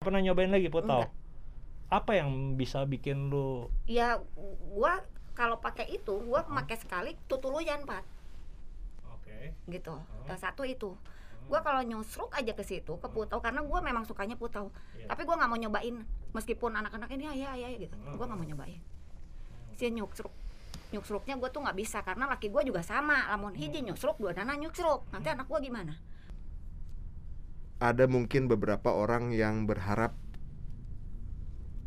pernah nyobain lagi putau Enggak. apa yang bisa bikin lu ya gua kalau pakai itu gua pakai sekali tutuluyan pak oke. Gitu. Oh. yang satu itu. Gua kalau nyusruk aja ke situ ke putau karena gua memang sukanya putau. Iya. tapi gua nggak mau nyobain meskipun anak-anak ini ya ya ya gitu. Hmm. gua nggak mau nyobain. Si nyusruk nyusruknya gua tuh nggak bisa karena laki gua juga sama. Lamun hiji nyusruk dua dana nyusruk. Nanti anak gua gimana ada mungkin beberapa orang yang berharap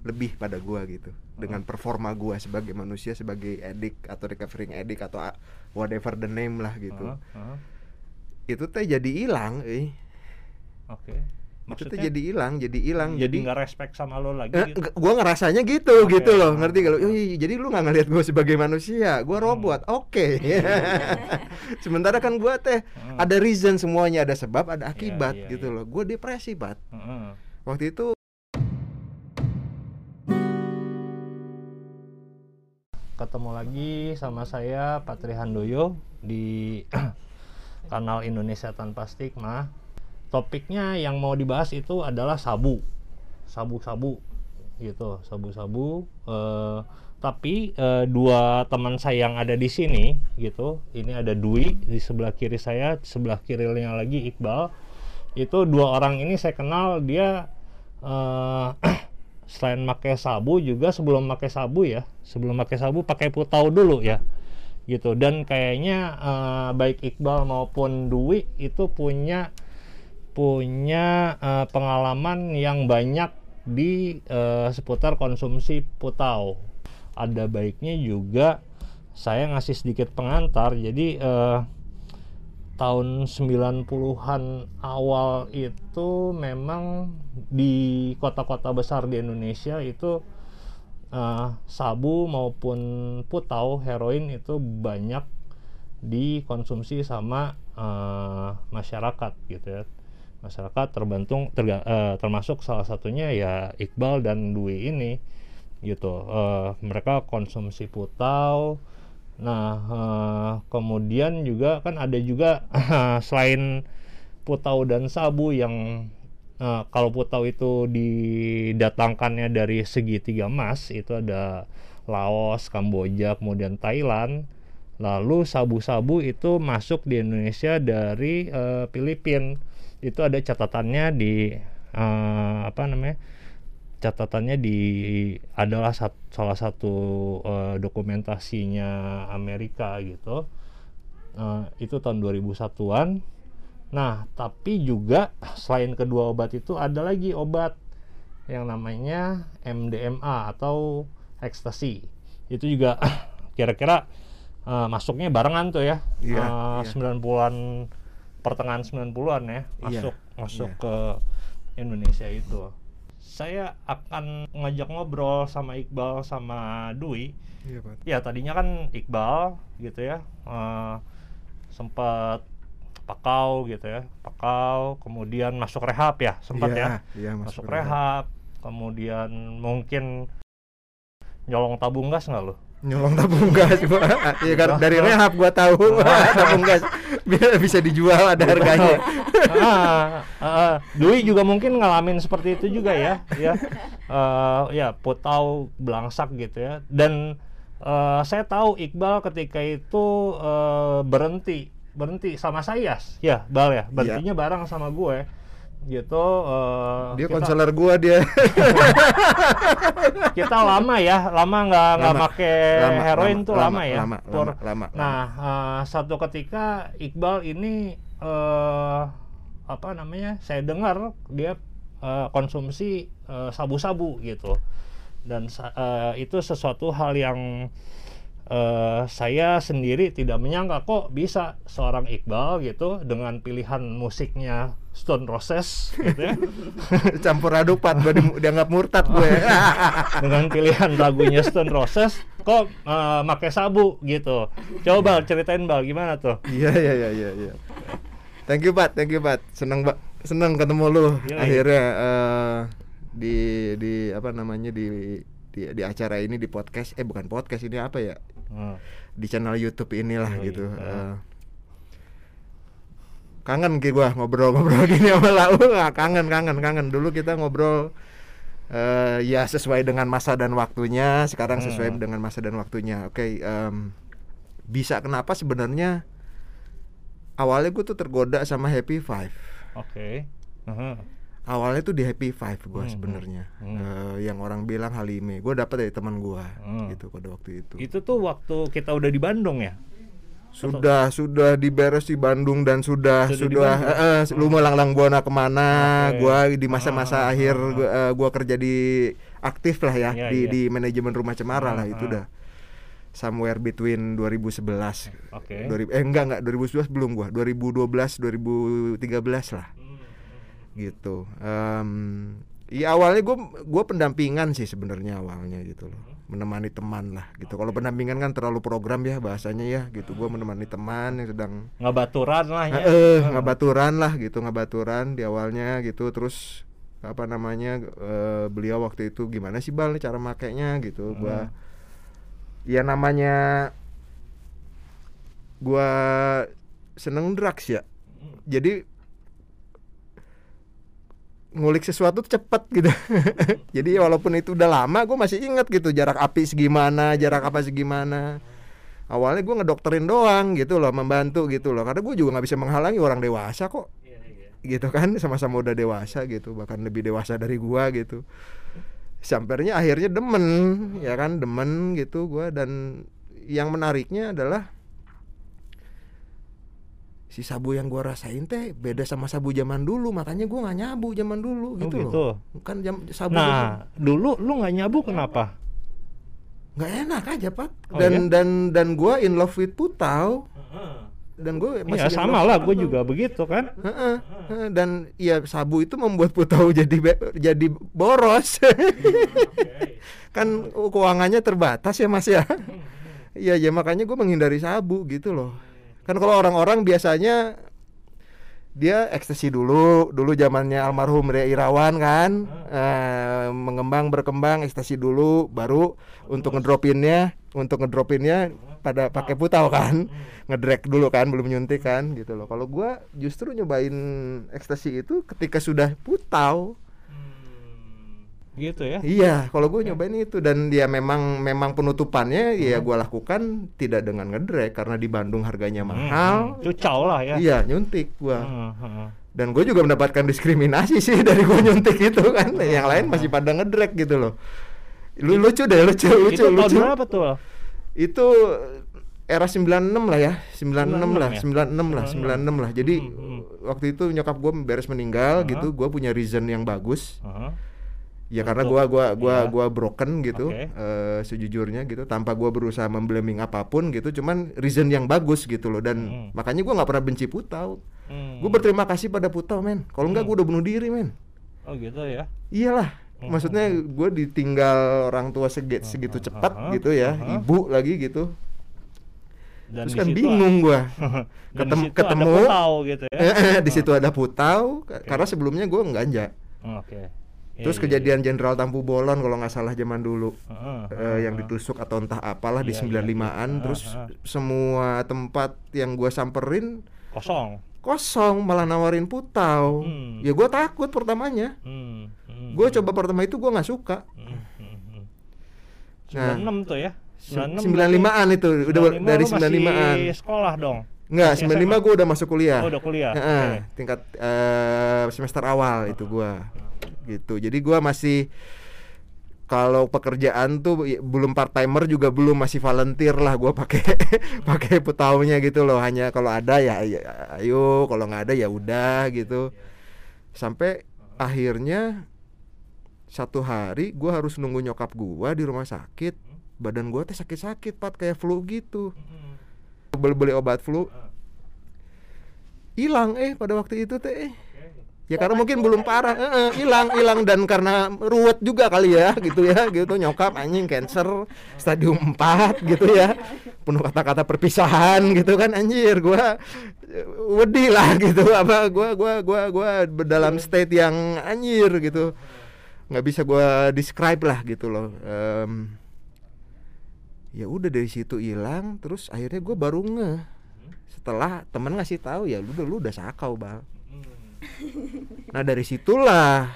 lebih pada gua gitu. Dengan performa gua sebagai manusia sebagai edik atau recovering edik atau whatever the name lah gitu. Heeh, heeh. itu teh jadi hilang eh oke. itu maksudnya jadi hilang jadi hilang jadi nggak respect sama lo lagi Eh, gitu. gua ngerasanya gitu Oke. gitu loh ngerti kalau "Oh, iya, jadi lu nggak ngelihat gua sebagai manusia gua Hmm. robot oke sementara kan gua teh Heeh, ada reason semuanya ada sebab ada akibat iya, gitu iya. loh gua depresi bat heeh. waktu itu ketemu lagi sama saya Patri Handoyo di kanal Indonesia Tanpa Stigma. Topiknya yang mau dibahas itu adalah sabu, sabu-sabu, gitu, sabu-sabu. Eh, tapi eh, dua teman saya yang ada di sini, gitu, ini ada Dwi di sebelah kiri saya, sebelah kirinya lagi Iqbal. Itu dua orang ini saya kenal dia eh, selain pakai sabu juga sebelum pakai sabu ya sebelum pakai sabu pakai putau dulu ya gitu dan kayaknya eh, baik Iqbal maupun Dwi itu punya punya eh, pengalaman yang banyak di eh, seputar konsumsi putau. Ada baiknya juga saya ngasih sedikit pengantar. Jadi eh, tahun 90-an awal itu memang di kota-kota besar di Indonesia itu eh, sabu maupun putau heroin itu banyak dikonsumsi sama eh, masyarakat gitu ya masyarakat terbantung terga- eh, termasuk salah satunya ya Iqbal dan Dwi ini gitu Eh, mereka konsumsi putau Nah, eh, kemudian juga kan ada juga selain putau dan sabu yang eh, kalau putau itu didatangkannya dari segitiga emas itu ada Laos, Kamboja, kemudian Thailand. Lalu sabu-sabu itu masuk di Indonesia dari eh, Filipina. Itu ada catatannya di eh, apa namanya? catatannya di adalah sat- salah satu eh, dokumentasinya Amerika gitu Eh, itu tahun 2001-an nah tapi juga selain kedua obat itu ada lagi obat yang namanya MDMA atau ekstasi itu juga kira-kira eh, masuknya barengan tuh ya Iya, Eh, iya. 90-an pertengahan 90-an ya Iya, masuk masuk iya. ke Indonesia itu saya akan ngajak ngobrol sama Iqbal sama Dwi. Iya, Pak. Ya tadinya kan Iqbal gitu ya, eh, sempat pakau gitu ya, pakau, kemudian masuk rehab ya, sempat ya, Iya, masuk rehab, kemudian mungkin nyolong tabung gas nggak lo? Nyolong tabung gas, Pak. Iya, kan dari rehab gua tahu. Tabung gas. Bi- bisa dijual ada harganya. ah, ah, Dwi juga mungkin ngalamin seperti itu juga ya, ya, Eh, ya putau belangsak gitu ya. Dan eh, saya tahu Iqbal ketika itu eh, berhenti, berhenti sama saya, ya, Bal ya, berhentinya bareng sama gue, gitu. eh, Dia konselor gua dia. kita lama ya, lama nggak nggak pakai heroin lama, tuh lama, lama, ya. lama, Pur. lama, lama, Nah, eh, satu ketika Iqbal ini eh apa namanya? Saya dengar dia eh, konsumsi sabu-sabu gitu. Dan eh, itu sesuatu hal yang eh, saya sendiri tidak menyangka kok bisa seorang Iqbal gitu dengan pilihan musiknya Stone Roses gitu ya. Campur aduk Pat, gua di- dianggap murtad gue. dengan pilihan lagunya Stone Roses kok eh, pakai sabu gitu. Coba Bal, ceritain Bal gimana tuh? Iya, iya, iya, iya, iya. Thank you, Pat. Thank you, Pat. Senang, Pak. Senang ketemu lu Yoi. akhirnya eh, di di apa namanya di di di acara ini di podcast eh bukan podcast ini apa ya Hmm. di channel YouTube inilah Yoi, gitu. eh. Kangen ki gua ngobrol-ngobrol gini sama lau Nggak, kangen kangen kangen dulu kita ngobrol eh ya sesuai dengan masa dan waktunya sekarang sesuai Hmm. dengan masa dan waktunya oke em, bisa kenapa sebenarnya awalnya gue tuh tergoda sama Happy Five Oke. Heeh. awalnya tuh di Happy Five gue Hmm, sebenarnya hmm. Eh, yang orang bilang Halime gue dapet dari teman gue Hmm. gitu pada waktu itu Itu tuh waktu kita udah di Bandung ya? Sudah sudah diberes di Bandung dan sudah Sudah sudah eh, eh, lu mau langlang buana ke mana? Oke. gua di masa-masa Ah, akhir ah, gua, eh, gua kerja di aktif lah ya Iya, di iya. di manajemen rumah cemara lah Ah, itu ah. udah. Somewhere between 2011 Oke. 2000 eh enggak enggak 2011 belum gua. 2012 2013 lah. Hmm, gitu. Em, ya awalnya gue gue pendampingan sih sebenarnya awalnya gitu loh menemani teman lah gitu. Kalau pendampingan kan terlalu program ya bahasanya ya gitu. Gue menemani teman yang sedang Ngebaturan lah ya. eh ngabaturan lah gitu. Ngabaturan di awalnya gitu. Terus apa namanya eh, beliau waktu itu gimana sih bal cara makainya gitu. Gua ya namanya gua seneng drugs ya. Jadi ngulik sesuatu cepet gitu. Jadi walaupun itu udah lama gue masih inget gitu jarak api segimana jarak apa segimana. Awalnya gue ngedokterin doang gitu loh membantu gitu loh. Karena gue juga nggak bisa menghalangi orang dewasa kok. Iya, iya. gitu kan sama-sama udah dewasa gitu bahkan lebih dewasa dari gua gitu. Sampernya akhirnya demen ya kan demen gitu gua. Dan yang menariknya adalah si sabu yang gua rasain teh beda sama sabu zaman dulu makanya gua nggak nyabu zaman dulu Oh, gitu, gitu. loh kan jam sabu zaman- Nah, dulu lu nggak nyabu kenapa? nggak enak aja pak. Oh, dan iya? dan dan gua in love with putau. Dan gue Iya sama lah, gue juga begitu kan. Heeh, dan ya sabu itu membuat putau jadi be- jadi boros. Kan keuangannya terbatas ya mas ya? Iya ya makanya gue menghindari sabu gitu loh kan kalau orang-orang biasanya dia ekstasi dulu dulu zamannya almarhum Ria Irawan kan. Eh, mengembang berkembang ekstasi dulu baru untuk ngedropinnya untuk ngedropinnya pada pakai putau kan. Ngedrek dulu kan belum nyuntik kan gitu loh. Kalau gua justru nyobain ekstasi itu ketika sudah putau Gitu ya. Iya, kalau gue nyobain itu dan dia memang memang penutupannya ya gua lakukan tidak dengan ngedrek karena di Bandung harganya mahal. Hmm, Cucau lah ya. Iya, nyuntik gua. Heeh, heeh. Dan gue juga mendapatkan diskriminasi sih dari gua nyuntik itu kan. Yang lain masih pada ngedrek gitu loh. Lu lucu deh, lucu, lucu, Itu tahun lucu. berapa tuh? Itu era 96 lah ya, 96 lah, 96 96 lah, 96 lah. Jadi Hmm, hmm. waktu itu nyokap gue beres meninggal gitu, gua punya reason yang bagus. Ya karena Untuk- gua gua gua iya. gua broken gitu Oke. eh, sejujurnya gitu tanpa gua berusaha memblaming apa pun gitu cuman reason yang bagus gitu loh dan Hmm. makanya gua nggak pernah benci Putau. Hmm. Gua berterima kasih pada Putau men. Kalau enggak gua udah bunuh diri men. Oh gitu ya. Iyalah. Hmm. Maksudnya gua ditinggal orang tua segi- segitu Hmm. cepat Aha. gitu ya, Aha. ibu lagi gitu. Dan Terus kan bingung gua. Dan Ketem- di situ ada ketemu. putau gitu ya. di situ ada Putau ka- karena sebelumnya gua ganja. Oke. Iya, Terus iya, kejadian Jenderal Tampu Bolon kalau nggak salah zaman dulu. iya. Heeh, eh, heeh, yang ditusuk atau entah apalah di Iya, 95-an iya. terus Ah, ah. semua tempat yang gua samperin kosong. kosong malah nawarin putau Hmm. ya gua takut pertamanya Hmm. hmm, gua hmm, coba pertama itu gua nggak suka hmm, hmm, hmm. Nah. 96 tuh ya. 96 95-an itu udah 95 dari lu masih 95-an sekolah dong. Enggak, Masih 95 SMA? gua udah masuk kuliah Oh, udah kuliah. Heeh, Oke. tingkat eh, semester awal itu gua gitu. Jadi gua masih kalau pekerjaan tuh ya, belum part timer juga belum masih volunteer lah gua pakai pakai putaunya gitu loh. Hanya kalau ada ya, ya ayo kalau nggak ada ya udah gitu. Sampai akhirnya satu hari gua harus nunggu nyokap gua di rumah sakit. Badan gua teh sakit-sakit pat kayak flu gitu. Beli beli obat flu. Hilang eh pada waktu itu teh eh. Ya karena mungkin belum parah. Eh, eh, hilang hilang. Dan karena ruwet juga kali ya gitu ya gitu. Nyokap anjing cancer stadium 4 gitu ya. Penuh kata-kata perpisahan gitu kan anjir. Gua eh, wedi lah gitu. Apa gua gua gua gua dalam state yang anjir gitu. Nggak bisa gua describe lah gitu loh. Em, ya udah dari situ hilang terus akhirnya gua baru ngeh. Setelah temen ngasih tahu ya lu lu udah sakau Hmm. Nah dari situlah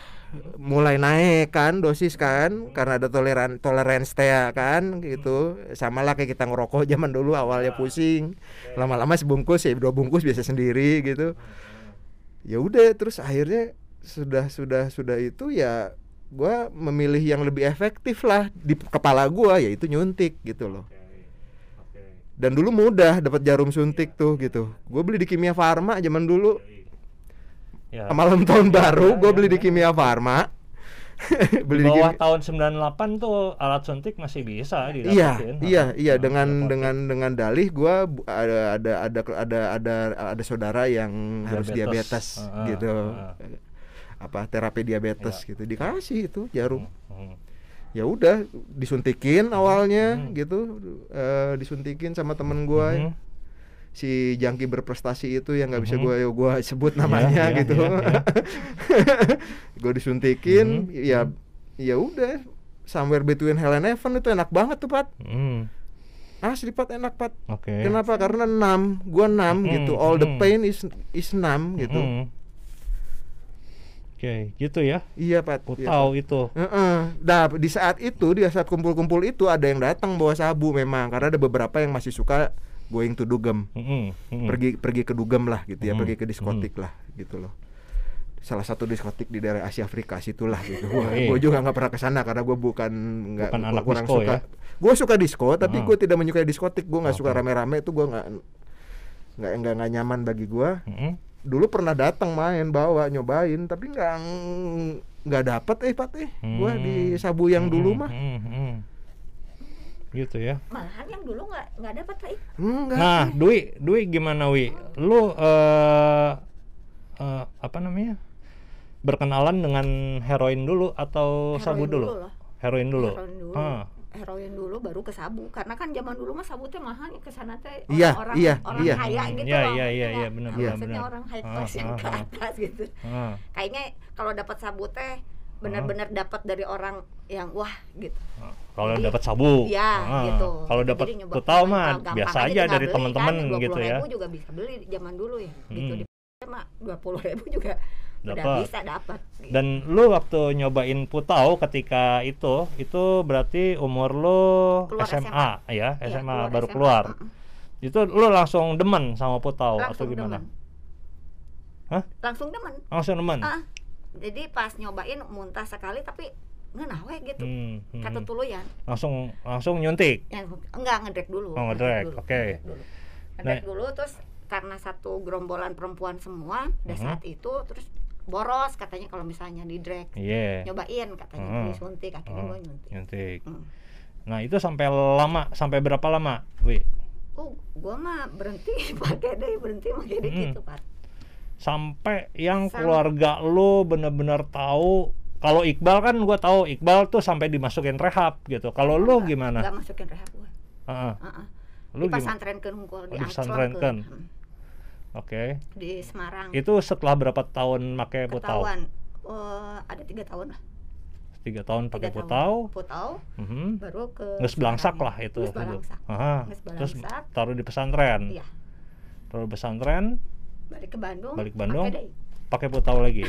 mulai naik kan dosis kan karena ada toleran toleransi ya kan gitu. Sama lah kayak kita ngerokok zaman dulu awalnya pusing. Lama-lama sebungkus ya dua bungkus biasa sendiri gitu. Ya udah terus akhirnya sudah sudah sudah itu ya gua memilih yang lebih efektif lah di kepala gua yaitu nyuntik gitu loh. Dan dulu mudah dapat jarum suntik tuh gitu. Gue beli di kimia farma zaman dulu Ya. malam tahun baru gue ya, beli di ya. kimia farma Di beli di bawah kimia tahun 98 tuh alat suntik masih bisa iya didapetin. iya Heeh. iya Nah, dengan dapetin. dengan dengan dalih gue ada ada ada ada ada ada saudara yang harus Diabetes. diabetes Heeh, gitu heeh. apa terapi diabetes Iya. gitu dikasih itu jarum Hmm. ya udah disuntikin awalnya Hmm. gitu eh, disuntikin sama temen gue Mhm. Si jangki berprestasi itu yang nggak bisa gue gua sebut namanya iya, gitu iya, iya. gue disuntikin Mhm, ya ya udah somewhere between hell and heaven itu enak banget tuh pat Hmm. asli pat enak pat Oke. kenapa karena enam gua enam Mhm, gitu all the mhm. pain is is enam gitu Mhm. Oke, gitu ya. iya pat Aku iya, tahu Pat. itu. Heeh. Nah, di saat itu, di saat kumpul-kumpul itu ada yang datang bawa sabu memang karena ada beberapa yang masih suka going to dugem. Mhm, mhm. pergi pergi ke dugem lah gitu ya Hmm, pergi ke diskotik lah gitu loh salah satu diskotik di daerah Asia Afrika situlah gitu gua, Iya. gua juga nggak pernah ke sana karena gue bukan nggak kurang disko suka ya? gue suka disko tapi Ah. gue tidak menyukai diskotik gue nggak suka Oke. rame-rame itu gue nggak nggak nggak nggak nyaman bagi gue Mhm. dulu pernah datang main bawa nyobain tapi nggak nggak dapet eh pat eh gue Hmm. di sabu yang dulu mah mhm, mhm. Gitu ya. malahan yang dulu nggak nggak dapat Rai. enggak Nah, Dwi, Dwi gimana Wi? Lu eh eh, apa namanya? Berkenalan dengan heroin dulu atau sabu Heroin dulu? loh. Heroin dulu. Heroin dulu. Ah. Heroin dulu baru ke sabu karena kan zaman dulu mah sabu teh mahal ke sana teh Iya, orang iya, orang iya. kaya Hmm, gitu iya, loh. iya, iya, maksudnya. iya, benar, benar, Maksudnya benar. orang high Ah, class yang ah, ke ah. atas gitu. Ah. Kayaknya kalau dapat sabu teh benar-benar dapat dari orang yang wah gitu. Kalau Jadi, dapat sabu. Iya, Ah. gitu. Kalau dapat putau mah biasa aja dari beli teman-teman kan, gitu ya. 20.000 juga bisa beli zaman dulu ya. Gitu Hmm. di mah 20.000 juga udah Dapat. bisa dapat. Dan lu waktu nyobain putau ketika itu, itu berarti umur lu Keluar SMA, ya, SMA baru SMA. keluar. Mm-mm. Itu lu langsung demen sama putau atau Langsung gimana? demen. Hah? Langsung demen. Langsung demen. Ah, jadi pas nyobain muntah sekali tapi ngeunah we gitu. Hmm, hmm. Kata tuluyan. Langsung langsung nyuntik. Yang enggak ngedrek dulu. Oh, ngedrek, oke. ngedrek dulu. Ngedrek dulu terus karena satu gerombolan perempuan semua pada Mhm. saat itu terus boros katanya kalau misalnya di drag Iya. nyobain katanya Mhm. disuntik akhirnya Mhm. gue nyuntik Nyuntik. Hmm. Nah, itu sampai lama, sampai berapa lama? Wi? oh gue mah berhenti pakai deh berhenti pakai deh Mhm. gitu pak Sampai yang Sam- keluarga lu bener-bener tahu kalau Iqbal kan gua tahu Iqbal tuh sampai dimasukin rehab gitu. Kalau lu gimana? nggak masukin rehab gue Heeh. Heeh. Lu di gimana? pesantren ke Hungkul Oh, di di pesantrenkan. hmm, Oke. di Semarang Itu setelah berapa tahun pakai putau? oh, ada tiga tahun lah Tiga tahun pakai tiga putau. tahun putau Mhm. baru ke Nges belangsak lah itu. Nges belangsak. Aha. Nges Terus taruh di pesantren. iya Taruh di pesantren, balik ke Bandung Balik ke Bandung. pakai putau lagi.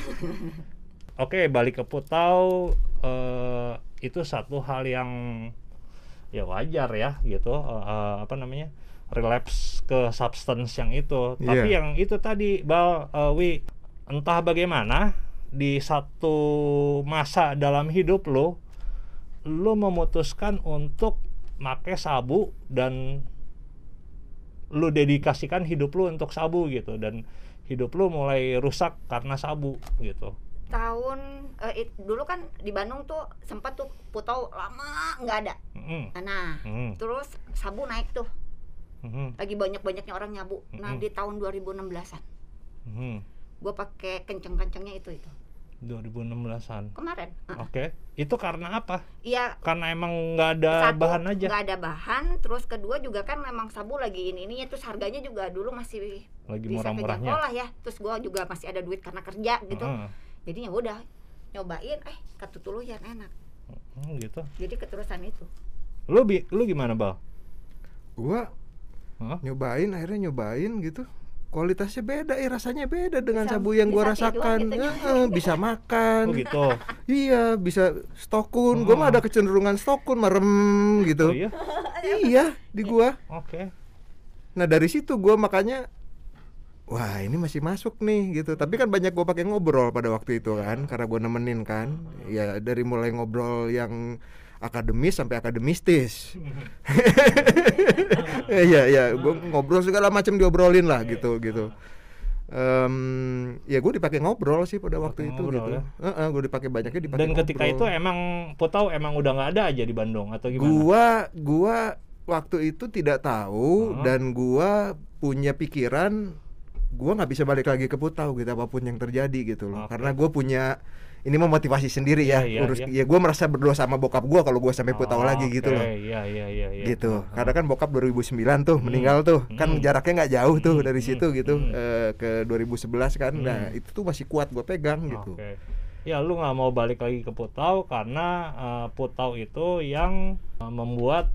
Oke, balik ke putau eh, itu satu hal yang ya wajar ya gitu eh, apa namanya relapse ke substance yang itu. Tapi Iya. yang itu tadi bal eh, wi entah bagaimana di satu masa dalam hidup lo lo memutuskan untuk make sabu dan lu dedikasikan hidup lu untuk sabu gitu dan hidup lu mulai rusak karena sabu gitu. tahun eh, it- dulu kan di Bandung tuh sempat tuh putau lama nggak ada. Mm, nah mm, terus sabu naik tuh. Mm, lagi banyak banyaknya orang nyabu. Nah Mm-mm. di tahun 2016an mm. gue pakai kenceng-kencengnya itu itu 2016an. kemarin. Oke, itu karena apa? iya Karena emang nggak ada satu bahan aja. nggak ada bahan terus kedua juga kan memang sabu lagi ini ininya terus harganya juga dulu masih Lagi bisa murah-murahnya. lah ya terus gue juga masih ada duit karena kerja gitu Heeh. jadi ya udah nyobain eh katutuluyan enak Hmm, gitu. jadi keterusan itu Lu bi lu gimana, Bal? gua Hah? nyobain akhirnya nyobain gitu kualitasnya beda eh rasanya beda dengan Bisa- sabu yang gua bisa tidur rasakan gitu. Heeh, bisa makan Oh gitu. iya bisa stokun gua mah ada kecenderungan stokun merem gitu Oh iya. iya di gua Oke. nah dari situ gua makanya wah ini masih masuk nih gitu tapi kan banyak gua pakai ngobrol pada waktu itu kan karena gua nemenin kan ya dari mulai ngobrol yang akademis sampai akademistis iya iya gua ngobrol segala macam diobrolin lah gitu gitu Em, ya gue dipakai ngobrol sih pada waktu itu ngobrol gitu ya. Heeh, gue dipakai banyaknya dipakai Dan ketika ngobrol. itu emang Putau emang udah nggak ada aja di Bandung atau gimana? Gua gua waktu itu tidak tahu Hah? dan gua punya pikiran gua nggak bisa balik lagi ke Putau gitu apa pun yang terjadi gitu loh. Oke. Karena gua punya ini mau motivasi sendiri ya. Iya, iya, urus iya. ya gua merasa berdoa sama bokap gua kalau gua sampai Putau lagi gitu loh. Oke, Iya iya iya iya. Gitu. Heeh. Karena kan bokap 2009 tuh meninggal tuh. Kan Hmm. jaraknya nggak jauh tuh Hmm, dari hmm, situ gitu hmm. eh, ke 2011 kan. Nah, Hmm. itu tuh masih kuat gua pegang gitu. Oke. Ya lu nggak mau balik lagi ke Putau karena eh, Putau itu yang eh, membuat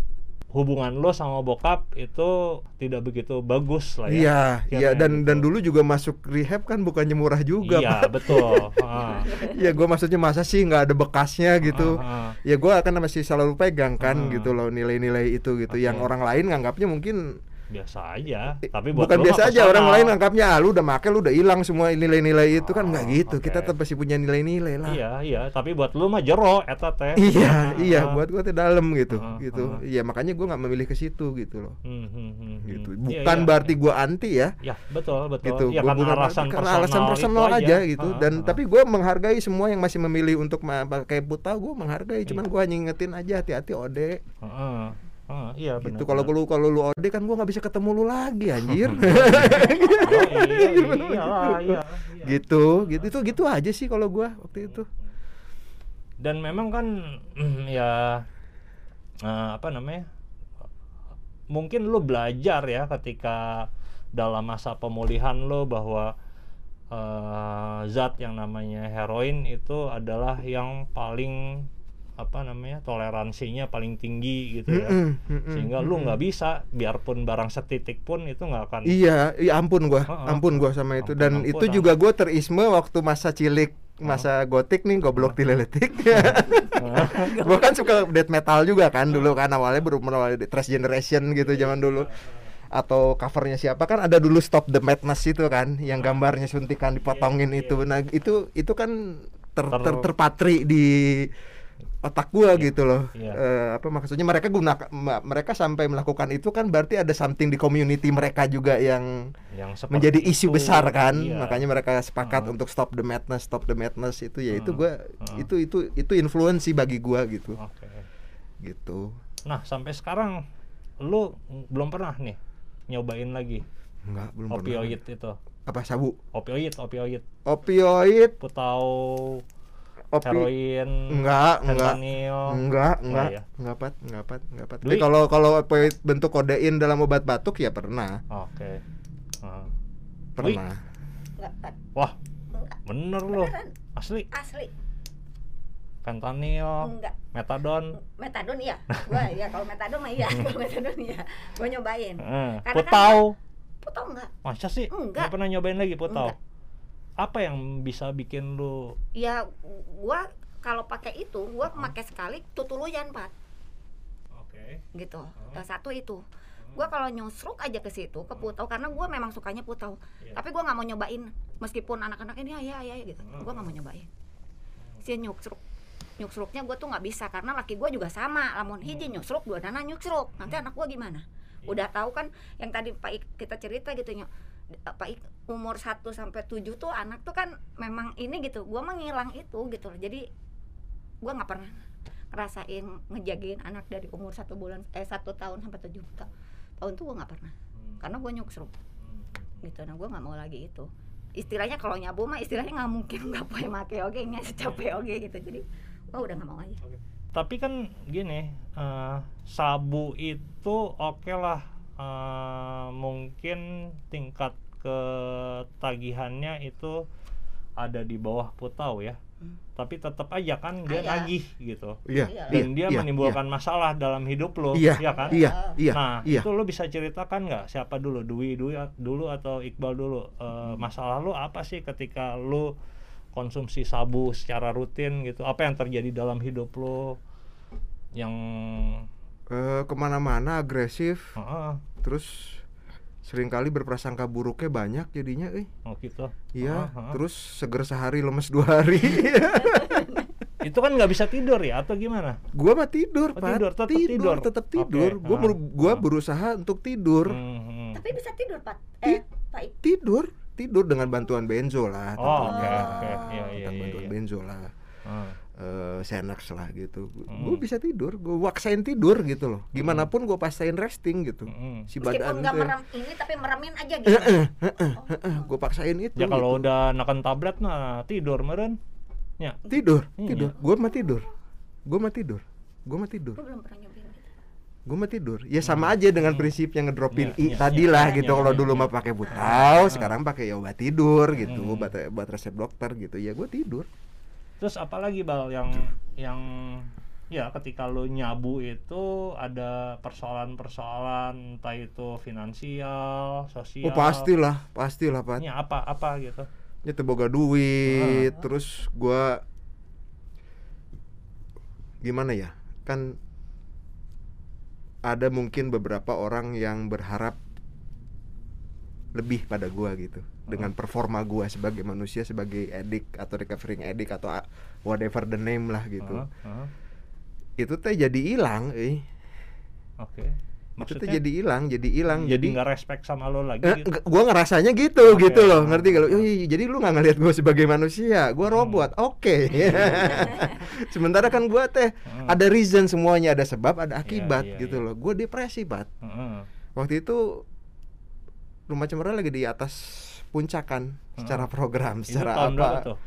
hubungan lo sama bokap itu tidak begitu bagus lah ya. Iya, iya dan gitu. dan dulu juga masuk rehab kan bukannya murah juga, Iya Pak. betul. Heeh. ya gue maksudnya masa sih nggak ada bekasnya gitu Heeh. ya gue akan masih selalu pegang kan Ah. gitu loh nilai-nilai itu gitu Oke. yang orang lain nganggapnya mungkin biasa aja. Tapi buat bukan biasa aja orang lain nganggapnya ah, lu udah make lu udah hilang semua nilai-nilai itu kan nggak Oh, gitu. oke. kita tetap masih punya nilai-nilai lah. Iya iya. Tapi buat lu mah jero eta teh. iya iya. Buat gue tuh dalam gitu Ah, gitu. ah. iya makanya gue nggak memilih ke situ gitu loh. Hmm, hmm, hmm, hmm. gitu. Iya, bukan iya. berarti gue anti ya. Ya betul betul. gitu. Ya, Gua karena alasan karena personal, alasan personal aja, gitu. Heeh, dan tapi gue menghargai semua yang masih memilih untuk pakai buta gue menghargai. Cuman gue ngingetin aja hati-hati ode Heeh, iya benar. gitu kalau lu kalau lu ode kan gue nggak bisa ketemu lu lagi anjir Oh, iya, iya, iya. gitu gitu itu gitu aja sih kalau gue waktu itu Dan memang kan ya eh, apa namanya? Mungkin lu belajar ya ketika dalam masa pemulihan lo bahwa eh, zat yang namanya heroin itu adalah yang paling apa namanya toleransinya paling tinggi gitu ya. Mm-mm, mm-mm, sehingga lu nggak bisa biarpun barang setitik pun itu nggak akan iya iya ampun gue Heeh. ampun gue sama itu. Ampun, dan ampun, itu ampun. juga gue terisme waktu masa cilik masa gotik nih goblok tileletik gue kan suka death metal juga kan dulu kan awalnya di Trash Generation gitu zaman dulu. atau covernya siapa kan ada dulu Stop the Madness itu kan yang gambarnya suntikan dipotongin itu. nah itu itu kan ter, Ter- ter- terpatri di otak gua gitu loh Iya. Eh, apa maksudnya mereka gunakan ma- mereka sampai melakukan itu kan berarti ada something di community mereka juga yang yang menjadi isu itu. besar kan Iya. makanya mereka sepakat Heeh. untuk stop the madness stop the madness itu ya itu Heeh. gua Heeh. itu itu itu influence sih bagi gua gitu Oke. gitu Nah, sampai sekarang lu belum pernah nih nyobain lagi enggak belum opioid pernah itu. apa sabu Opioid, opioid. opioid Putau, opi heroin, enggak enggak enggak Enggak enggak ya? enggak pat enggak pat enggak pat tapi kalau kalau opioid bentuk kodein dalam obat batuk ya pernah Oke. Nah. pernah Enggak, Pat. Wah, enggak bener loh. Asli. asli Fentanyl, enggak metadon. metadon iya gua ya kalau metadon mah iya kalau metadon iya gua nyobain Eh, Karena kan putau. putau enggak Masa sih? Enggak. Nggak pernah nyobain lagi putau. Enggak. Apa yang bisa bikin lu ya gua kalau pakai itu gua pakai sekali tutuluyan pak. Oke. gitu. Eh, satu itu. Gua kalau nyusruk aja ke situ ke putau karena gua memang sukanya putau. Iya. tapi gua nggak mau nyobain meskipun anak-anak ini ya ya ya gitu. Gua nggak mau nyobain. Si nyusruk nyusruknya gua tuh nggak bisa karena laki gua juga sama. Lamun hiji nyusruk dua dana nyusruk. Nanti anak gua gimana? Udah tahu kan yang tadi Pak kita cerita gitu nyok Ik umur 1 sampai 7 tuh anak tuh kan memang ini gitu gua mah ngilang itu gitu loh. Jadi gua nggak pernah ngerasain ngejagain anak dari umur satu bulan eh satu tahun sampai tujuh ta- tahun tuh gua nggak pernah. Karena gua nyuksruk gitu nah gua nggak mau lagi itu. Istilahnya kalau nyabu mah istilahnya nggak mungkin nggak boleh make oge nggak capek oge gitu. Jadi gua udah nggak mau aja Tapi kan gini, eh, sabu itu oke lah, eh, mungkin tingkat ketagihannya itu ada di bawah putau ya. tapi tetap aja kan dia Iya. nagih gitu Iya. Iya. dan dia iya, menimbulkan masalah dalam hidup lo Iya. ya kan Iya, iya, nah iya. itu lo bisa ceritakan nggak siapa dulu Dwi Dwi dulu atau Iqbal dulu Eh, masalah lo apa sih ketika lo konsumsi sabu secara rutin gitu apa yang terjadi dalam hidup lo yang Eh, ke mana-mana agresif, Heeh, terus sering kali berprasangka buruknya banyak jadinya, eh. oh gitu Iya, Heeh, heeh. terus seger sehari lemes dua hari. itu kan nggak bisa tidur ya atau gimana gua mah tidur, Oh, Pak. tidur, tetap tidur. tetap Oke, tidur. Gua ah, mer- gua ah. berusaha untuk tidur. Hmm, hmm. Tapi bisa tidur, Pak. Eh, Pak. Tidur, tidur dengan bantuan benzo lah. oh oke tentunya. oke iya iya Dengan iya, bantuan iya. benzo lah. Ah. Eh Xanax lah gitu. Hmm. Gue bisa tidur, gue waksain tidur gitu loh. Gimana pun gue pasain resting gitu. Hmm. Si Meskipun badan nggak tuh. merem ini tapi meremin aja gitu. gue paksain itu. Ya kalau gitu. udah neken tablet nah tidur meren. Ya. tidur, Iya. tidur. Gue mah tidur. Gue mah tidur. Gue mah tidur. Gue belum pernah nyobain. Gue mah tidur. Ya sama aja dengan prinsip yang ngedropin Iya, i iya, tadi iya, lah iya, gitu. iya, Kalau iya, dulu iya. mah pakai butau, sekarang pakai ya obat tidur gitu. Hmm. Obat obat resep dokter gitu. Ya gue tidur. Terus apalagi bal yang yang ya ketika lo nyabu itu ada persoalan-persoalan entah itu finansial, sosial. Oh pastilah, pastilah Pak. Ya apa apa gitu. Ya boga duit, terus gua gimana ya? Kan ada mungkin beberapa orang yang berharap lebih pada gua gitu dengan performa gua sebagai manusia sebagai edik atau recovering edik atau whatever the name lah gitu. Heeh, heeh. Itu teh jadi hilang, eh. Oke. Itu teh Maksudnya jadi hilang, jadi hilang. jadi nggak respect sama lo lagi Eh, gitu. gua ngerasanya gitu Oke. gitu loh ngerti kalau Ah. oh, iya, jadi lu nggak ngelihat gua sebagai manusia gua Hmm. robot oke sementara kan gua teh Hmm. ada reason semuanya ada sebab ada akibat iya, gitu iya. loh gua depresi bat Heeh. waktu itu rumah cemara lagi di atas puncakan secara program secara tahun apa. tuh?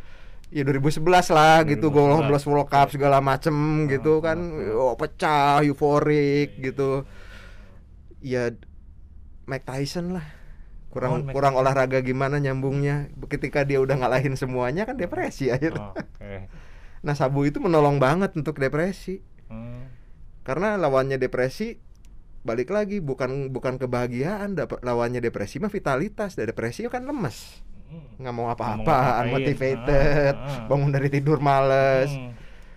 ya 2011 lah gitu 2011. gol lolos World Cup segala macem gitu Ah, kan. oh, pecah euforik Iya, gitu. Ya Mike Tyson lah. Kurang Oh, kurang Tyson. olahraga gimana nyambungnya? Ketika dia udah ngalahin semuanya kan depresi akhirnya. Oh, Oke. nah sabu itu menolong banget untuk depresi. Hmm. karena lawannya depresi balik lagi bukan bukan kebahagiaan dap- lawannya depresi mah vitalitas depresi kan lemes nggak mau apa-apa unmotivated Ah, ah. bangun dari tidur males Hmm.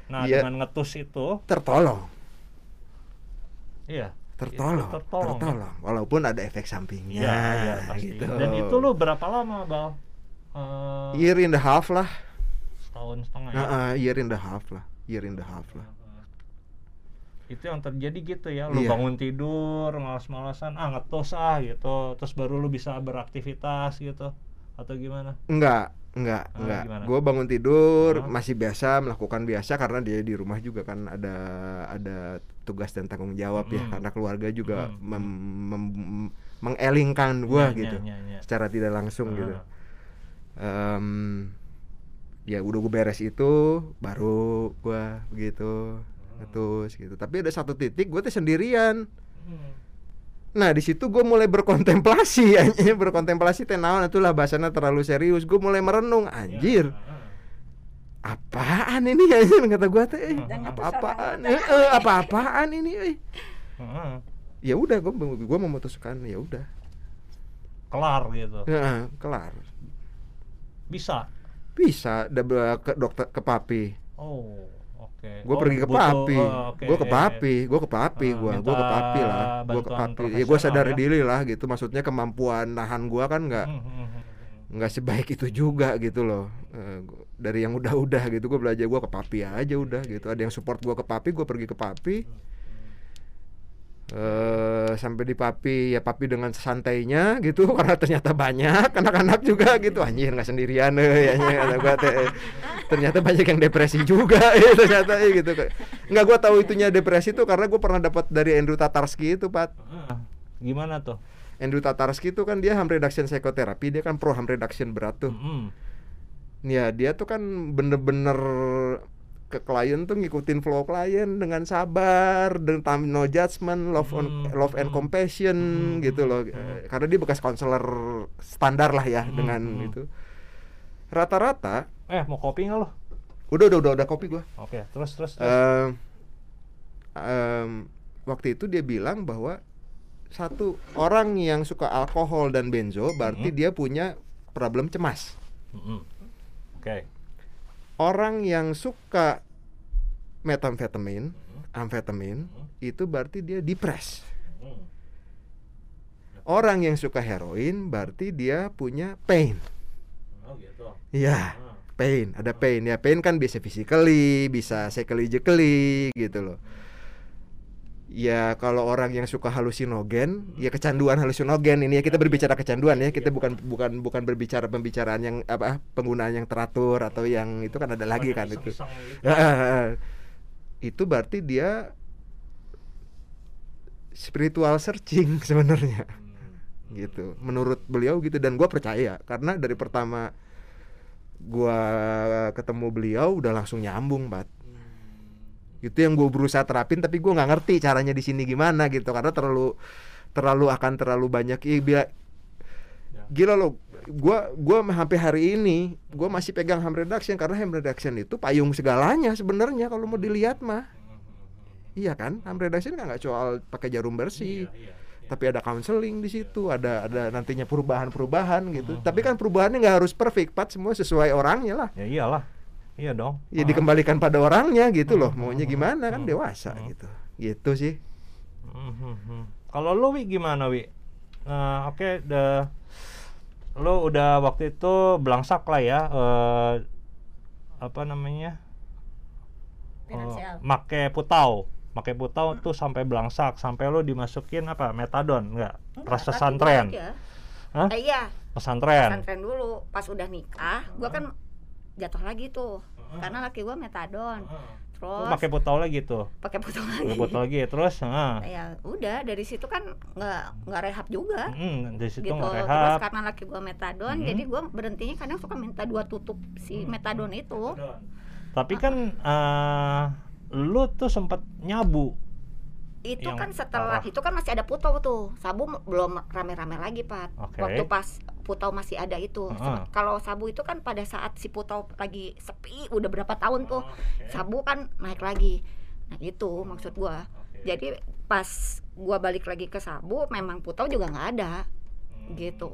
Nah, Iya. dengan ngetus itu, tertolong iya. tertolong, tertolong. tertolong. walaupun ada efek sampingnya Iya, iya, pasti. gitu. Dan itu lu berapa lama, Bal? Eh, year in the half lah setahun setengah ya. Nah, ah, year in the half lah year in the half lah Itu yang terjadi gitu ya. Lu Iya. bangun tidur, malas-malasan, ah ngetus ah gitu. Terus baru lu bisa beraktivitas gitu. Atau gimana? enggak enggak Ah, enggak gue bangun tidur Ah. masih biasa melakukan biasa karena dia di rumah juga kan ada ada tugas dan tanggung jawab ya Hmm. karena keluarga juga Hmm. mem- mem- mengelingkan gue Iya, gitu iya, iya. secara tidak langsung gitu Ah. Em, ya udah gue beres itu baru gue begitu ngetus gitu. Tapi ada satu titik gue tuh sendirian. Hmm. nah di situ gue mulai berkontemplasi anjir berkontemplasi teh naon itulah bahasanya terlalu serius. Gue mulai merenung anjir. Ah, apaan ini anjir kata gue teh eh, apa-apaan eh, eh, apa-apaan ini eh. ya udah gue gue memutuskan ya udah. Kelar gitu. Nah, kelar. Bisa. bisa ke dokter ke papi. Oh, oke. gue Oh, pergi ke butuh- papi. oh, oke. gue ke papi. Gue ke papi Ah, gue gue minta ke papi lah. Gue ke papi. Ya gue sadar ya. diri lah gitu. Maksudnya kemampuan nahan gue kan nggak Hmm, hmm, hmm, nggak sebaik itu juga gitu loh. Eh, dari yang udah-udah gitu gue belajar gue ke papi aja udah gitu. Ada yang support gue ke papi gue pergi ke papi eh sampai di papi ya papi dengan santainya gitu karena ternyata banyak anak-anak juga gitu anjir nggak sendirian eh kata gua teh. ternyata banyak yang depresi juga ya ternyata eh, gitu nggak gue tahu itunya depresi tuh karena gue pernah dapat dari Andrew Tatarski itu pak Ah, Gimana tuh? Andrew Tatarski itu kan dia harm reduction psikoterapi dia kan pro harm reduction berat tuh Hmm. Ya dia tuh kan bener-bener ke klien tuh ngikutin flow klien dengan sabar, dengan no judgment, love on, Hmm, love and hmm. compassion Hmm, gitu loh. hmm. Karena dia bekas konselor standar lah ya Hmm, dengan hmm. itu. Rata-rata Eh, mau kopi nggak lo? udah udah udah udah kopi gua Oke, terus terus. terus. Em, em, waktu itu dia bilang bahwa satu orang yang suka alkohol dan benzo berarti Mhm. dia punya problem cemas. Mm-mm. Oke. Orang yang suka metamfetamin, amfetamin itu berarti dia depres. Orang yang suka heroin berarti dia punya pain. Oh gitu. Iya, Ah. pain, ada pain. Ya pain kan bisa physically, bisa psychologically gitu loh. Ya kalau orang yang suka halusinogen, ya kecanduan halusinogen ini ya kita berbicara kecanduan ya, kita bukan bukan bukan berbicara pembicaraan yang apa penggunaan yang teratur atau yang itu kan ada lagi kan itu. Gitu. Itu berarti dia spiritual searching sebenarnya. Hmm. gitu. Menurut beliau gitu dan gua percaya. Karena dari pertama gua ketemu beliau udah langsung nyambung bat itu yang gue berusaha terapin tapi gua nggak ngerti caranya di sini gimana gitu karena terlalu terlalu akan terlalu banyak Ih, bila- Ya. gila loh gua gua sampai hari ini gua masih pegang ham reduction karena ham reduction itu payung segalanya sebenarnya kalau mau dilihat mah iya kan ham reduction kan nggak soal pakai jarum bersih Iya, iya, iya. tapi ada counseling di situ ada ada nantinya perubahan-perubahan gitu Mhm. tapi kan perubahannya nggak harus perfect pat semua sesuai orangnya lah Ya iyalah. Iya dong. ya dikembalikan pada orangnya gitu loh Mhm. maunya gimana kan Mhm. dewasa gitu gitu sih. Kalau lu Wi gimana Wi? Nah, oke, the lu udah waktu itu belangsak lah ya eh apa namanya? Finansial. Eh, make putau. Make putau tuh sampai belangsak, sampai lu dimasukin apa? Metadon enggak? Tapi pesantren. Hah? Eh, iya Pesantren. pesantren dulu pas udah nikah gua kan jatuh lagi tuh Heeh. karena laki gua metadon Lu terus pakai putau lagi tuh. pakai Pakai lagi putau lagi terus, heeh. ya udah dari situ kan nggak nggak rehab juga Mm, dari situ gitu nggak terus rehab. karena laki gua metadon Mhm. jadi gua berhentinya kadang suka minta dua tutup si Hmm. metadon itu Tapi kan eh lu tuh sempet nyabu. itu Yang kan setelah parah. itu kan masih ada putau tuh sabu belum rame-rame lagi pak Oke. waktu pas putau masih ada itu. Sem- kalau sabu itu kan pada saat si putau lagi sepi udah berapa tahun tuh sabu kan naik lagi. Nah itu maksud gua. Jadi pas gua balik lagi ke sabu memang putau juga nggak ada. Gitu.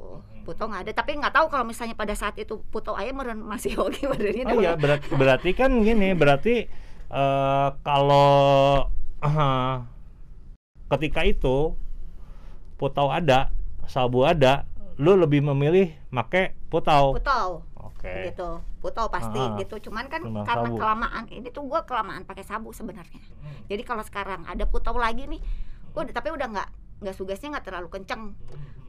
Putau nggak ada. Tapi nggak tahu kalau misalnya pada saat itu putau ayam masih oke badannya Oh iya, berat, berarti kan gini, berarti eh kalau eh, ketika itu putau ada, sabu ada, lu lebih memilih make putau. putau Oke. gitu putau pasti Ah. gitu cuman kan karena sabu. kelamaan ini tuh gua kelamaan pakai sabu sebenarnya Hmm. jadi kalau sekarang ada putau lagi nih gua udah- tapi udah nggak nggak sugasnya nggak terlalu kenceng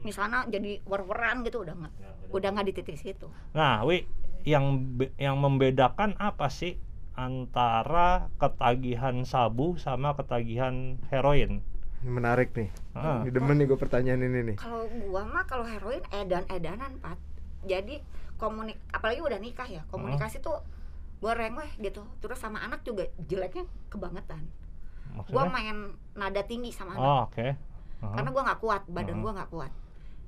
misalnya jadi war-waran gitu udah nggak Ya, udah nggak di titik situ Nah, Wi, yang yang membedakan apa sih antara ketagihan sabu sama ketagihan heroin? Ini menarik nih Ah. ini demen nih gue pertanyaan ini nih kalau gua mah kalau heroin edan-edanan pat jadi komunik apalagi udah nikah ya komunikasi tuh gua rengweh gitu terus sama anak juga jeleknya kebangetan gua Maksudnya? main nada tinggi sama anak Oh, oke. Aha. karena gua nggak kuat badan Mhm. gua nggak kuat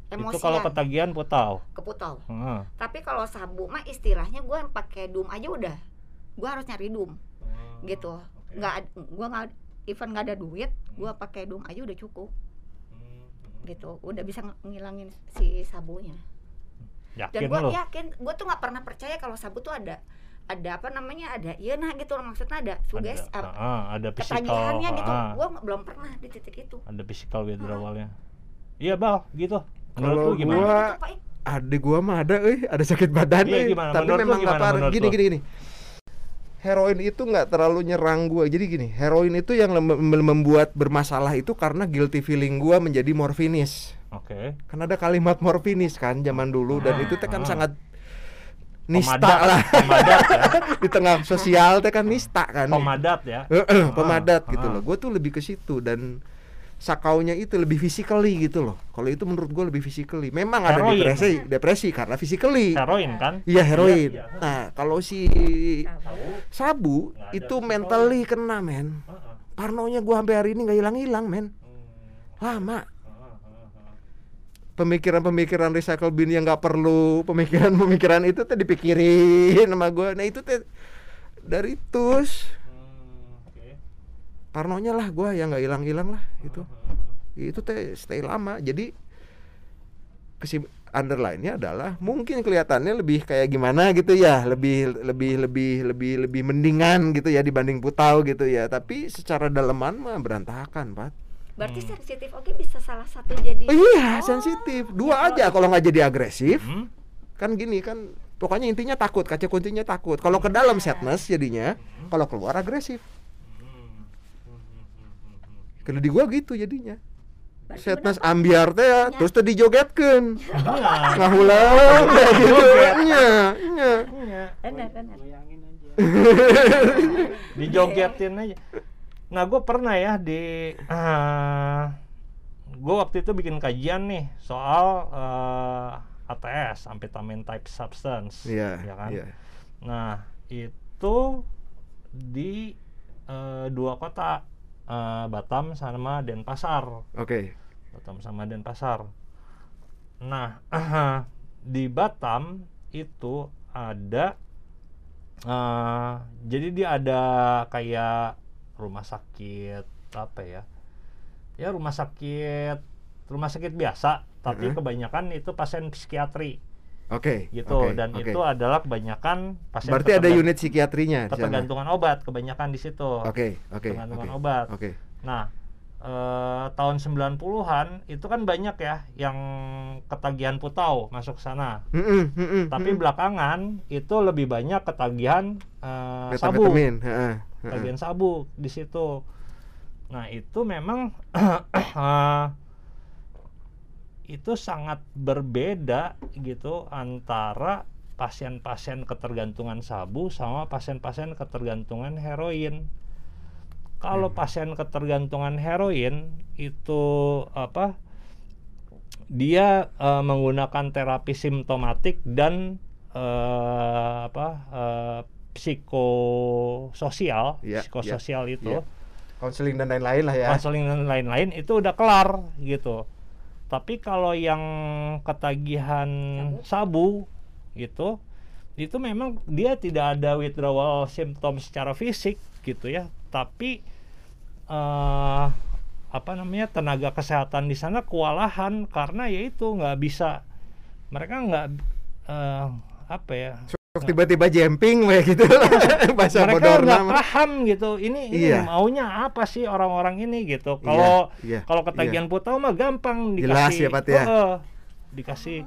Itu emosian kalau ketagihan putau. keputau Heeh. tapi kalau sabu mah istilahnya gua pakai dum aja udah gua harus nyari dum gitu nggak ad- gua nggak even nggak ada duit gua pakai dum aja udah cukup. Gitu udah bisa ng- ngilangin si sabunya. Dan Yakin gue lu? yakin gue tuh nggak pernah percaya kalau sabu tuh ada ada apa namanya ada iya nah gitu loh maksudnya ada suges ada, uh, ah, ada physical, ketagihannya gitu. ah, gue belum pernah di titik itu. Ada physical withdrawalnya. Iya, Bal, gitu. Kalau gimana? gua- itu, Pak, eh, adik gua mah ada eh ada sakit badan Iya, eh. gimana? tapi memang gimana parah. gini gini gini heroin itu nggak terlalu nyerang gua jadi gini heroin itu yang membuat bermasalah itu karena guilty feeling gua menjadi morfinis Oke. kan ada kalimat morfinis kan zaman dulu dan itu teh kan Ah. sangat nista Pemadat- lah Pemadat ya. di tengah sosial teh kan nista kan Pemadat ya. Pemadat Ah, gitu ah. loh gue tuh lebih ke situ dan sakaunya itu lebih physically gitu loh kalau itu menurut gue lebih physically memang ada Heroin. depresi depresi karena physically Heroin kan? iya heroin iya. nah kalau si sabu ada itu mentally kena men parnonya gue sampai hari ini nggak hilang hilang men Hmm. lama Heeh, heeh, heeh. pemikiran-pemikiran recycle bin yang nggak perlu pemikiran-pemikiran itu teh dipikirin sama gue nah itu teh dari tus. Parnonya lah gua yang nggak hilang-hilang lah gitu. Itu teh stay lama. Jadi kesim underline-nya adalah mungkin kelihatannya lebih kayak gimana gitu ya lebih lebih lebih lebih lebih mendingan gitu ya dibanding putau gitu ya. Tapi secara daleman mah berantakan pak Berarti sensitif oke bisa salah satu jadi oh, iya Oh, sensitif dua ya, aja kalau nggak jadi agresif Hmm? kan gini kan pokoknya intinya takut kaca kuncinya takut. Kalau ke dalam sadness jadinya kalau keluar agresif kalau di gua gitu jadinya Pak. ambiar teh ya, terus teh dijogetkeun Nah, ngahulang kayak gitu nya nya iya. Goyangin aja. dijogetin aja. Nah, gue pernah ya di gue waktu itu bikin kajian nih soal eh, ATS, amphetamine type substance, iya ya kan? iya Nah, itu di eh, dua kota, eh, Batam sama Denpasar. oke Batam sama Denpasar. Nah, di Batam itu ada eh, jadi dia ada kayak rumah sakit apa ya? Ya rumah sakit rumah sakit biasa, tapi Mhm. kebanyakan itu pasien psikiatri oke gitu oke, dan oke. itu adalah kebanyakan pasien berarti ada unit psikiatrinya ketergantungan obat kebanyakan di situ. oke oke ketergantungan oke obat. oke Nah, eh, tahun 90-an itu kan banyak ya yang ketagihan putau masuk sana. Mm-mm, mm-mm, Tapi mm-mm. belakangan itu lebih banyak ketagihan eh, sabu, ketagihan sabu di situ. Nah, itu memang eh, itu sangat berbeda gitu antara pasien-pasien ketergantungan sabu sama pasien-pasien ketergantungan heroin. Kalau pasien ketergantungan heroin itu apa? Dia eh, menggunakan terapi simptomatik dan eh, apa? eh, psikososial, Iya, psikososial iya, itu iya. konseling dan lain-lain lah ya konseling dan lain-lain itu udah kelar gitu. Tapi kalau yang ketagihan sabu, gitu, itu memang dia tidak ada withdrawal symptom secara fisik gitu ya, tapi eh apa namanya tenaga kesehatan di sana kewalahan karena ya itu nggak bisa mereka nggak eh, apa ya Sok tiba-tiba jumping kayak gitu. Bahasa mereka bodorna nggak paham gitu. Ini ini Iya. maunya apa sih orang-orang ini gitu? Iya, kalau iya, kalau ketagihan putau mah gampang Jelas dikasih ya, Pat, ya? Heeh, dikasih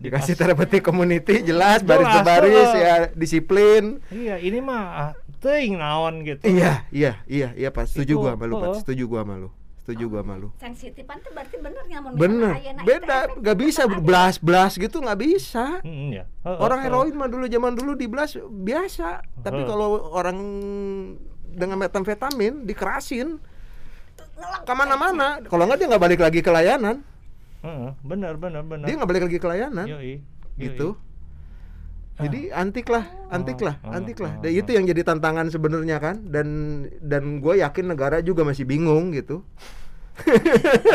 dikasih terapeut community jelas baris Jelas, baris heeh. ya disiplin. Iya ini mah ah, teuing naon gitu. Iya iya iya iya Pak. Setuju Itu, gua sama lu Pak. setuju gua sama setuju gua sama lu. Sensitifan tuh berarti bener nyamun bener. Ayeuna itu beda. nggak bisa. Ada. belas belas gitu nggak bisa. Mm, ya. Heeh, orang heeh. heroin mah dulu zaman dulu di belas biasa. Tapi kalau orang dengan metamfetamin dikerasin ke mana-mana. Kalau nggak dia nggak balik lagi ke layanan. Heeh, benar benar benar. Dia nggak balik lagi ke layanan. Yoi, yoi. gitu jadi antik lah antik lah Oh, antik lah oh, dan oh. itu yang jadi tantangan sebenarnya kan. Dan dan gue yakin negara juga masih bingung gitu.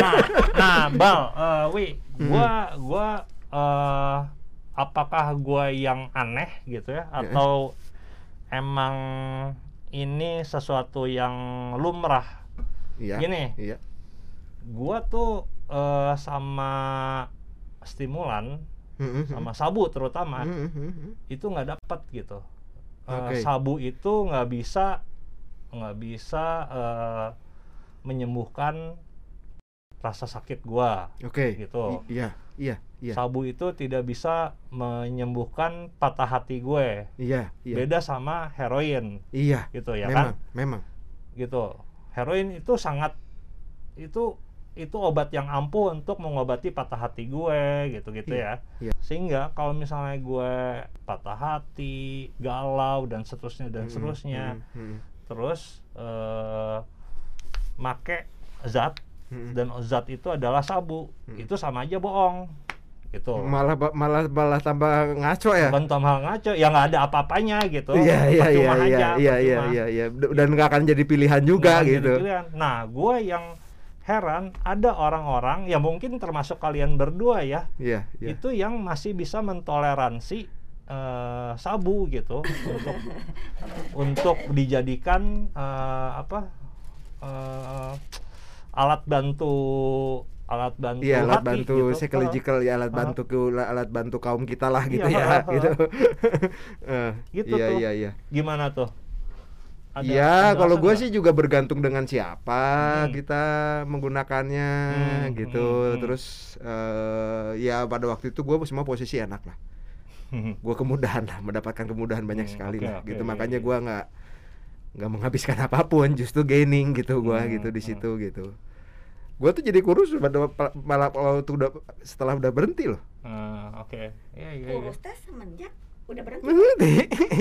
Nah, nah bal eh, wi gua gua eh, apakah gua yang aneh gitu ya. Atau emang ini sesuatu yang lumrah? Iya Gini. iya. gua tuh eh, sama stimulan Mm-mm. sama sabu terutama Mm-mm. itu nggak dapat gitu. Eh, Oke. sabu itu nggak bisa nggak bisa eh, menyembuhkan rasa sakit gua oke. Gitu. I- iya iya iya. Sabu itu tidak bisa menyembuhkan patah hati gue. Iya iya. Beda sama heroin. Iya gitu ya memang kan memang. Gitu. Heroin itu sangat itu itu obat yang ampuh untuk mengobati patah hati gue gitu gitu Iya, ya. iya. sehingga kalau misalnya gue patah hati galau dan seterusnya dan Mm-mm, seterusnya mm-mm, terus eh make zat mm-mm. dan zat itu adalah sabu. Mm. itu sama aja bohong gitu. Malah malah malah tambah ngaco ya? Bukan tambah ngaco. Ya nggak ada apa-apanya gitu. Iya iya iya iya iya iya iya iya. Dan nggak akan jadi pilihan juga jadi gitu. pilihan. Nah, gue yang heran ada orang-orang ya mungkin termasuk kalian berdua ya, iya iya itu yang masih bisa mentoleransi eh, sabu gitu untuk untuk dijadikan eh, apa eh, alat bantu alat bantu Iya alat hati bantu gitu. psychological ya alat bantu ke alat bantu kaum kita lah gitu Iya, ya ah, gitu. Eh, Gitu iya tuh. iya iya. gimana tuh Iya, kalau gue sih juga bergantung dengan siapa Hmm. kita menggunakannya Hmm, gitu. hmm, hmm. Terus eh, ya pada waktu itu gue semua posisi enak lah. Gue kemudahan lah, mendapatkan kemudahan banyak Hmm, sekali oke, lah. oke, gitu iya, makanya iya. gue nggak nggak menghabiskan apa pun, justru gaining gitu gue Hmm, gitu di hmm. situ gitu. Gue tuh jadi kurus pada malah waktu udah setelah udah berhenti loh. Ah, oke iya iya, iya. kurus teh semenjak udah berhenti Berhenti.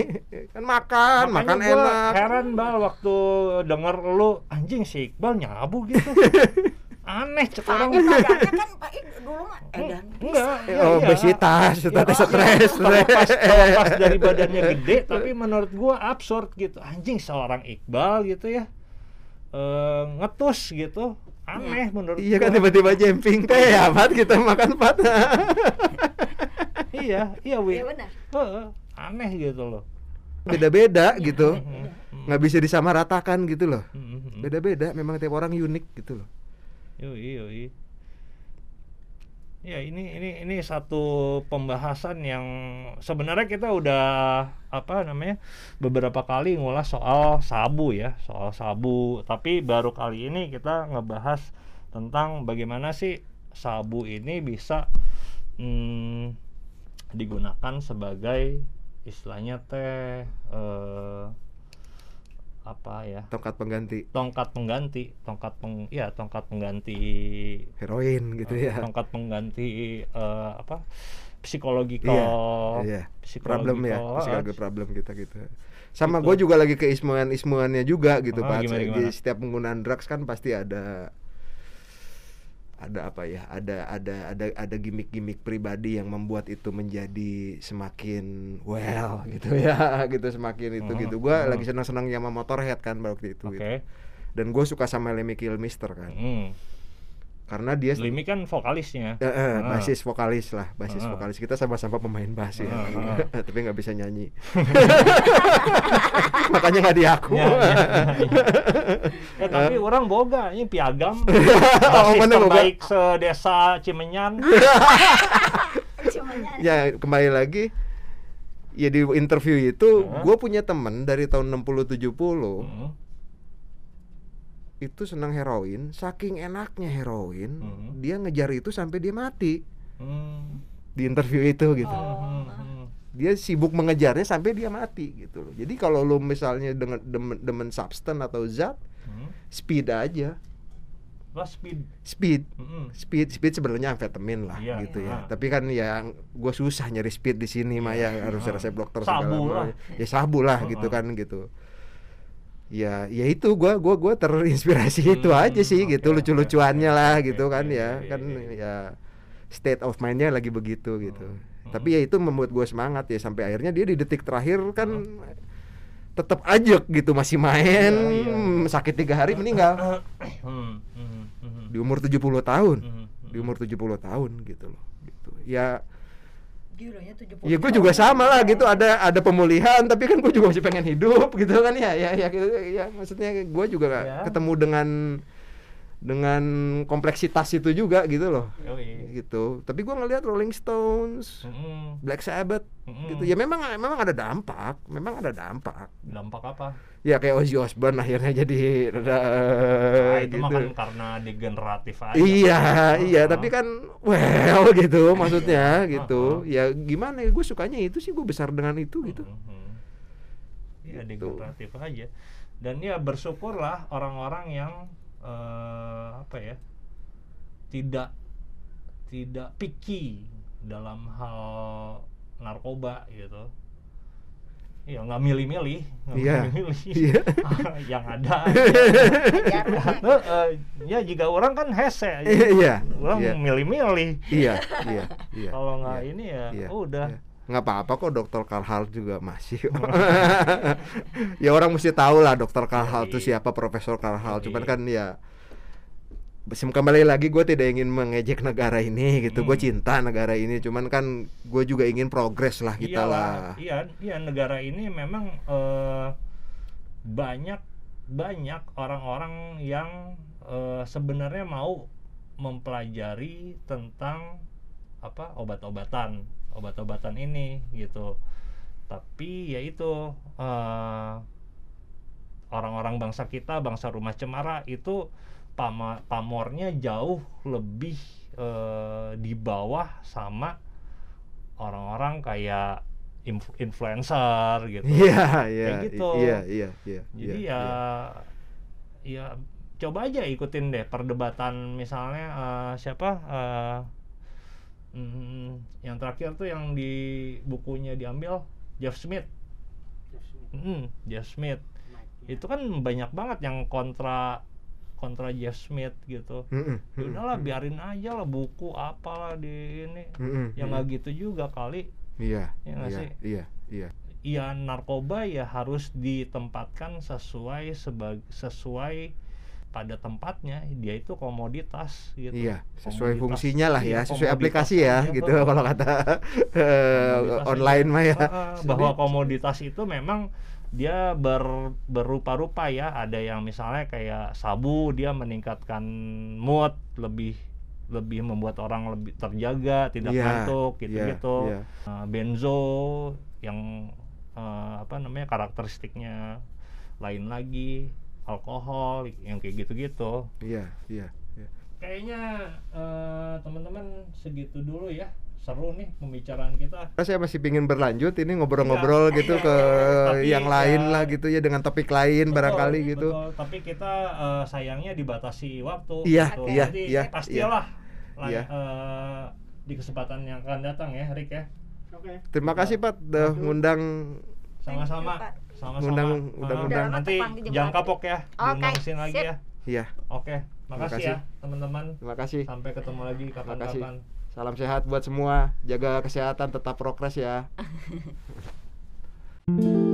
kan makan, Makanya makan gua enak. heran bal waktu denger lu anjing si Iqbal nyabu gitu aneh cek orang kan Pak dulu mah edan enggak iya, Oh, iya. obesitas, Ya, tadi iya. stres. terlepas, terlepas dari badannya gede tapi menurut gua absurd gitu anjing seorang Iqbal gitu ya eh, ngetus gitu aneh menurut Iya kan gua. tiba-tiba jemping teh ya, Pat kita makan Pat. iya iya wi Iya benar Heeh, aneh gitu loh Beda-beda gitu. Mhm, Nggak bisa disamaratakan gitu loh. mhm, mhm. Beda-beda, memang tiap orang unik gitu loh. Yoi, yoi. Ya ini ini ini satu pembahasan yang sebenarnya kita udah apa namanya beberapa kali ngulas soal sabu ya soal sabu tapi baru kali ini kita ngebahas tentang bagaimana sih sabu ini bisa hmm, digunakan sebagai istilahnya teh eh, apa ya Tongkat pengganti tongkat pengganti tongkat peng ya tongkat pengganti heroin gitu eh, ya. tongkat pengganti eh, apa psikologikal Iya, psikologikal, Problem ya, psikologi problem kita gitu. Sama Gitu. gue juga lagi keismuan-ismuannya juga gitu, Ah, Pak. gimana, gimana? setiap penggunaan drugs kan pasti ada ada apa ya ada ada ada ada gimmick-gimmick pribadi yang membuat itu menjadi semakin well gitu ya gitu semakin itu Mhm, gitu gua mhm. lagi senang-senangnya sama motorhead kan waktu itu oke gitu. dan gue suka sama Lemmy Kilmister kan Hmm. Karena dia Limi kan vokalisnya Eh, eh, Ah. basis vokalis lah, basis Ah. vokalis kita sama-sama pemain bass ya, Ah, tapi nggak bisa nyanyi, makanya nggak diaku. Ya, ya, ya. Ya, tapi orang boga ini piagam Oh, basis mana boga? terbaik sedesa Cimenyan ya kembali lagi, ya di interview itu, Ah. gue punya temen dari tahun 60-70 Hmm. Itu senang heroin, saking enaknya heroin, Mhm. dia ngejar itu sampai dia mati Hmm. di interview itu gitu. Hmm, hmm. Dia sibuk mengejarnya sampai dia mati gitu loh. Jadi kalau lo misalnya dengan demen, demen substance atau zat, Hmm. speed aja, Lah speed speed. Hmm. speed speed sebenarnya amfetamin lah Iya, gitu iya. ya tapi kan ya gue susah nyari speed di sini mah ya harus Ah. resep dokter Sabu segala lah. macam. ya sabu lah Ah, gitu kan gitu ya ya itu gue gua gua terinspirasi itu Hmm, aja sih oke, gitu lucu-lucuannya oke, lah oke, gitu kan oke, ya iya, kan iya, iya. ya state of mindnya lagi begitu gitu. Hmm, tapi ya itu membuat gue semangat ya sampai akhirnya dia di detik terakhir kan tetap ajak gitu masih main Iya, iya, iya. sakit tiga hari meninggal. Hmm, hmm, hmm. di umur 70 tahun. Di umur 70 tahun gitu loh gitu. Ya Gila ya 70 ya gue juga sama lah gitu. Ada ada pemulihan tapi kan gue juga masih pengen hidup gitu kan ya. Ya ya gitu, ya maksudnya gue juga Ya. ketemu dengan dengan kompleksitas itu juga gitu loh Yoi. gitu tapi gue ngelihat Rolling Stones Hmm, Black Sabbath hmm. gitu ya memang memang ada dampak memang ada dampak dampak apa ya kayak Ozzy Osbourne akhirnya jadi Nah, itu gitu. mah kan karena degeneratif aja Iya, iya, Ah. tapi kan well gitu maksudnya Iya, gitu. ah, Ya gimana ya gue sukanya itu sih gue besar dengan itu gitu. Mhm. Iya Gitu. degeneratif aja. Dan ya bersyukurlah orang-orang yang eh, apa ya tidak tidak picky dalam hal narkoba gitu. Iya nggak milih-milih, nggak Iya. milih-milih. Iya. yang ada. Ajarnya. Heeh, ya jika orang kan hese, Iya, orang iya. milih-milih. Iya, iya. Kalau nggak ini ya iya, udah. iya. Nggak apa-apa kok dokter Karhal juga masih ya orang mesti tahu lah dokter Karhal itu Yoi. siapa Profesor Karhal Yoi. cuman kan ya kembali lagi gue tidak ingin mengejek negara ini gitu gue Hmm. cinta negara ini cuman kan gue juga ingin progres lah kita Iyalah, lah Iya, iya negara ini memang eh, banyak banyak orang-orang yang eh, sebenarnya mau mempelajari tentang apa obat-obatan, obat-obatan ini gitu. Tapi ya itu eh, orang-orang bangsa kita, bangsa rumah cemara itu pama- pamornya jauh lebih eh, di bawah sama orang-orang kayak inf- influencer gitu. iya iya Kayak gitu. iya iya iya Jadi iya, ya iya. ya coba aja ikutin deh perdebatan misalnya eh, siapa eh, mm, yang terakhir tuh yang di bukunya diambil Jeff Smith. Mm, Jeff Smith. Itu kan banyak banget yang kontra kontra Jeff Smith gitu. Ya udahlah mm-mm, biarin aja lah buku apalah di ini. mm-mm, Ya mm-mm. nggak gitu juga kali. iya Ya nggak iya sih? iya iya ya narkoba ya harus ditempatkan sesuai sebagai sesuai pada tempatnya dia itu komoditas gitu Iya, sesuai Komoditas. fungsinya lah Iya, ya, sesuai komoditas aplikasi ya, gitu betul. kalau kata eh, online mah ya. Bahwa komoditas itu memang dia ber, berupa-rupa ya ada yang misalnya kayak sabu dia meningkatkan mood lebih lebih membuat orang lebih terjaga tidak Iya, ngantuk iya, gitu-gitu iya. Eh, benzo yang eh, apa namanya karakteristiknya lain lagi alkohol yang kayak gitu-gitu Iya, iya, iya. kayaknya eh, teman-teman segitu dulu ya seru nih pembicaraan kita Saya masih pingin berlanjut ini ngobrol-ngobrol Iya, gitu iya, ke tapi yang lain ya- lah gitu ya dengan topik lain Betul, barangkali gitu. betul. tapi kita eh, sayangnya dibatasi waktu Iya, gitu. iya, jadi iya, pastilah lah, Iya. eh, di kesempatan yang akan datang ya Rick ya Terima kasih Pak udah ngundang sama-sama Pak. Sama-sama Undang- Ah, undang- undang. nanti jangan kapok ya Oke, ke sini lagi sip. ya Iya, oke makasih kasih. ya teman-teman terima kasih. sampai ketemu lagi kasih. kapan-kapan Salam sehat buat semua. Jaga kesehatan, tetap progres ya.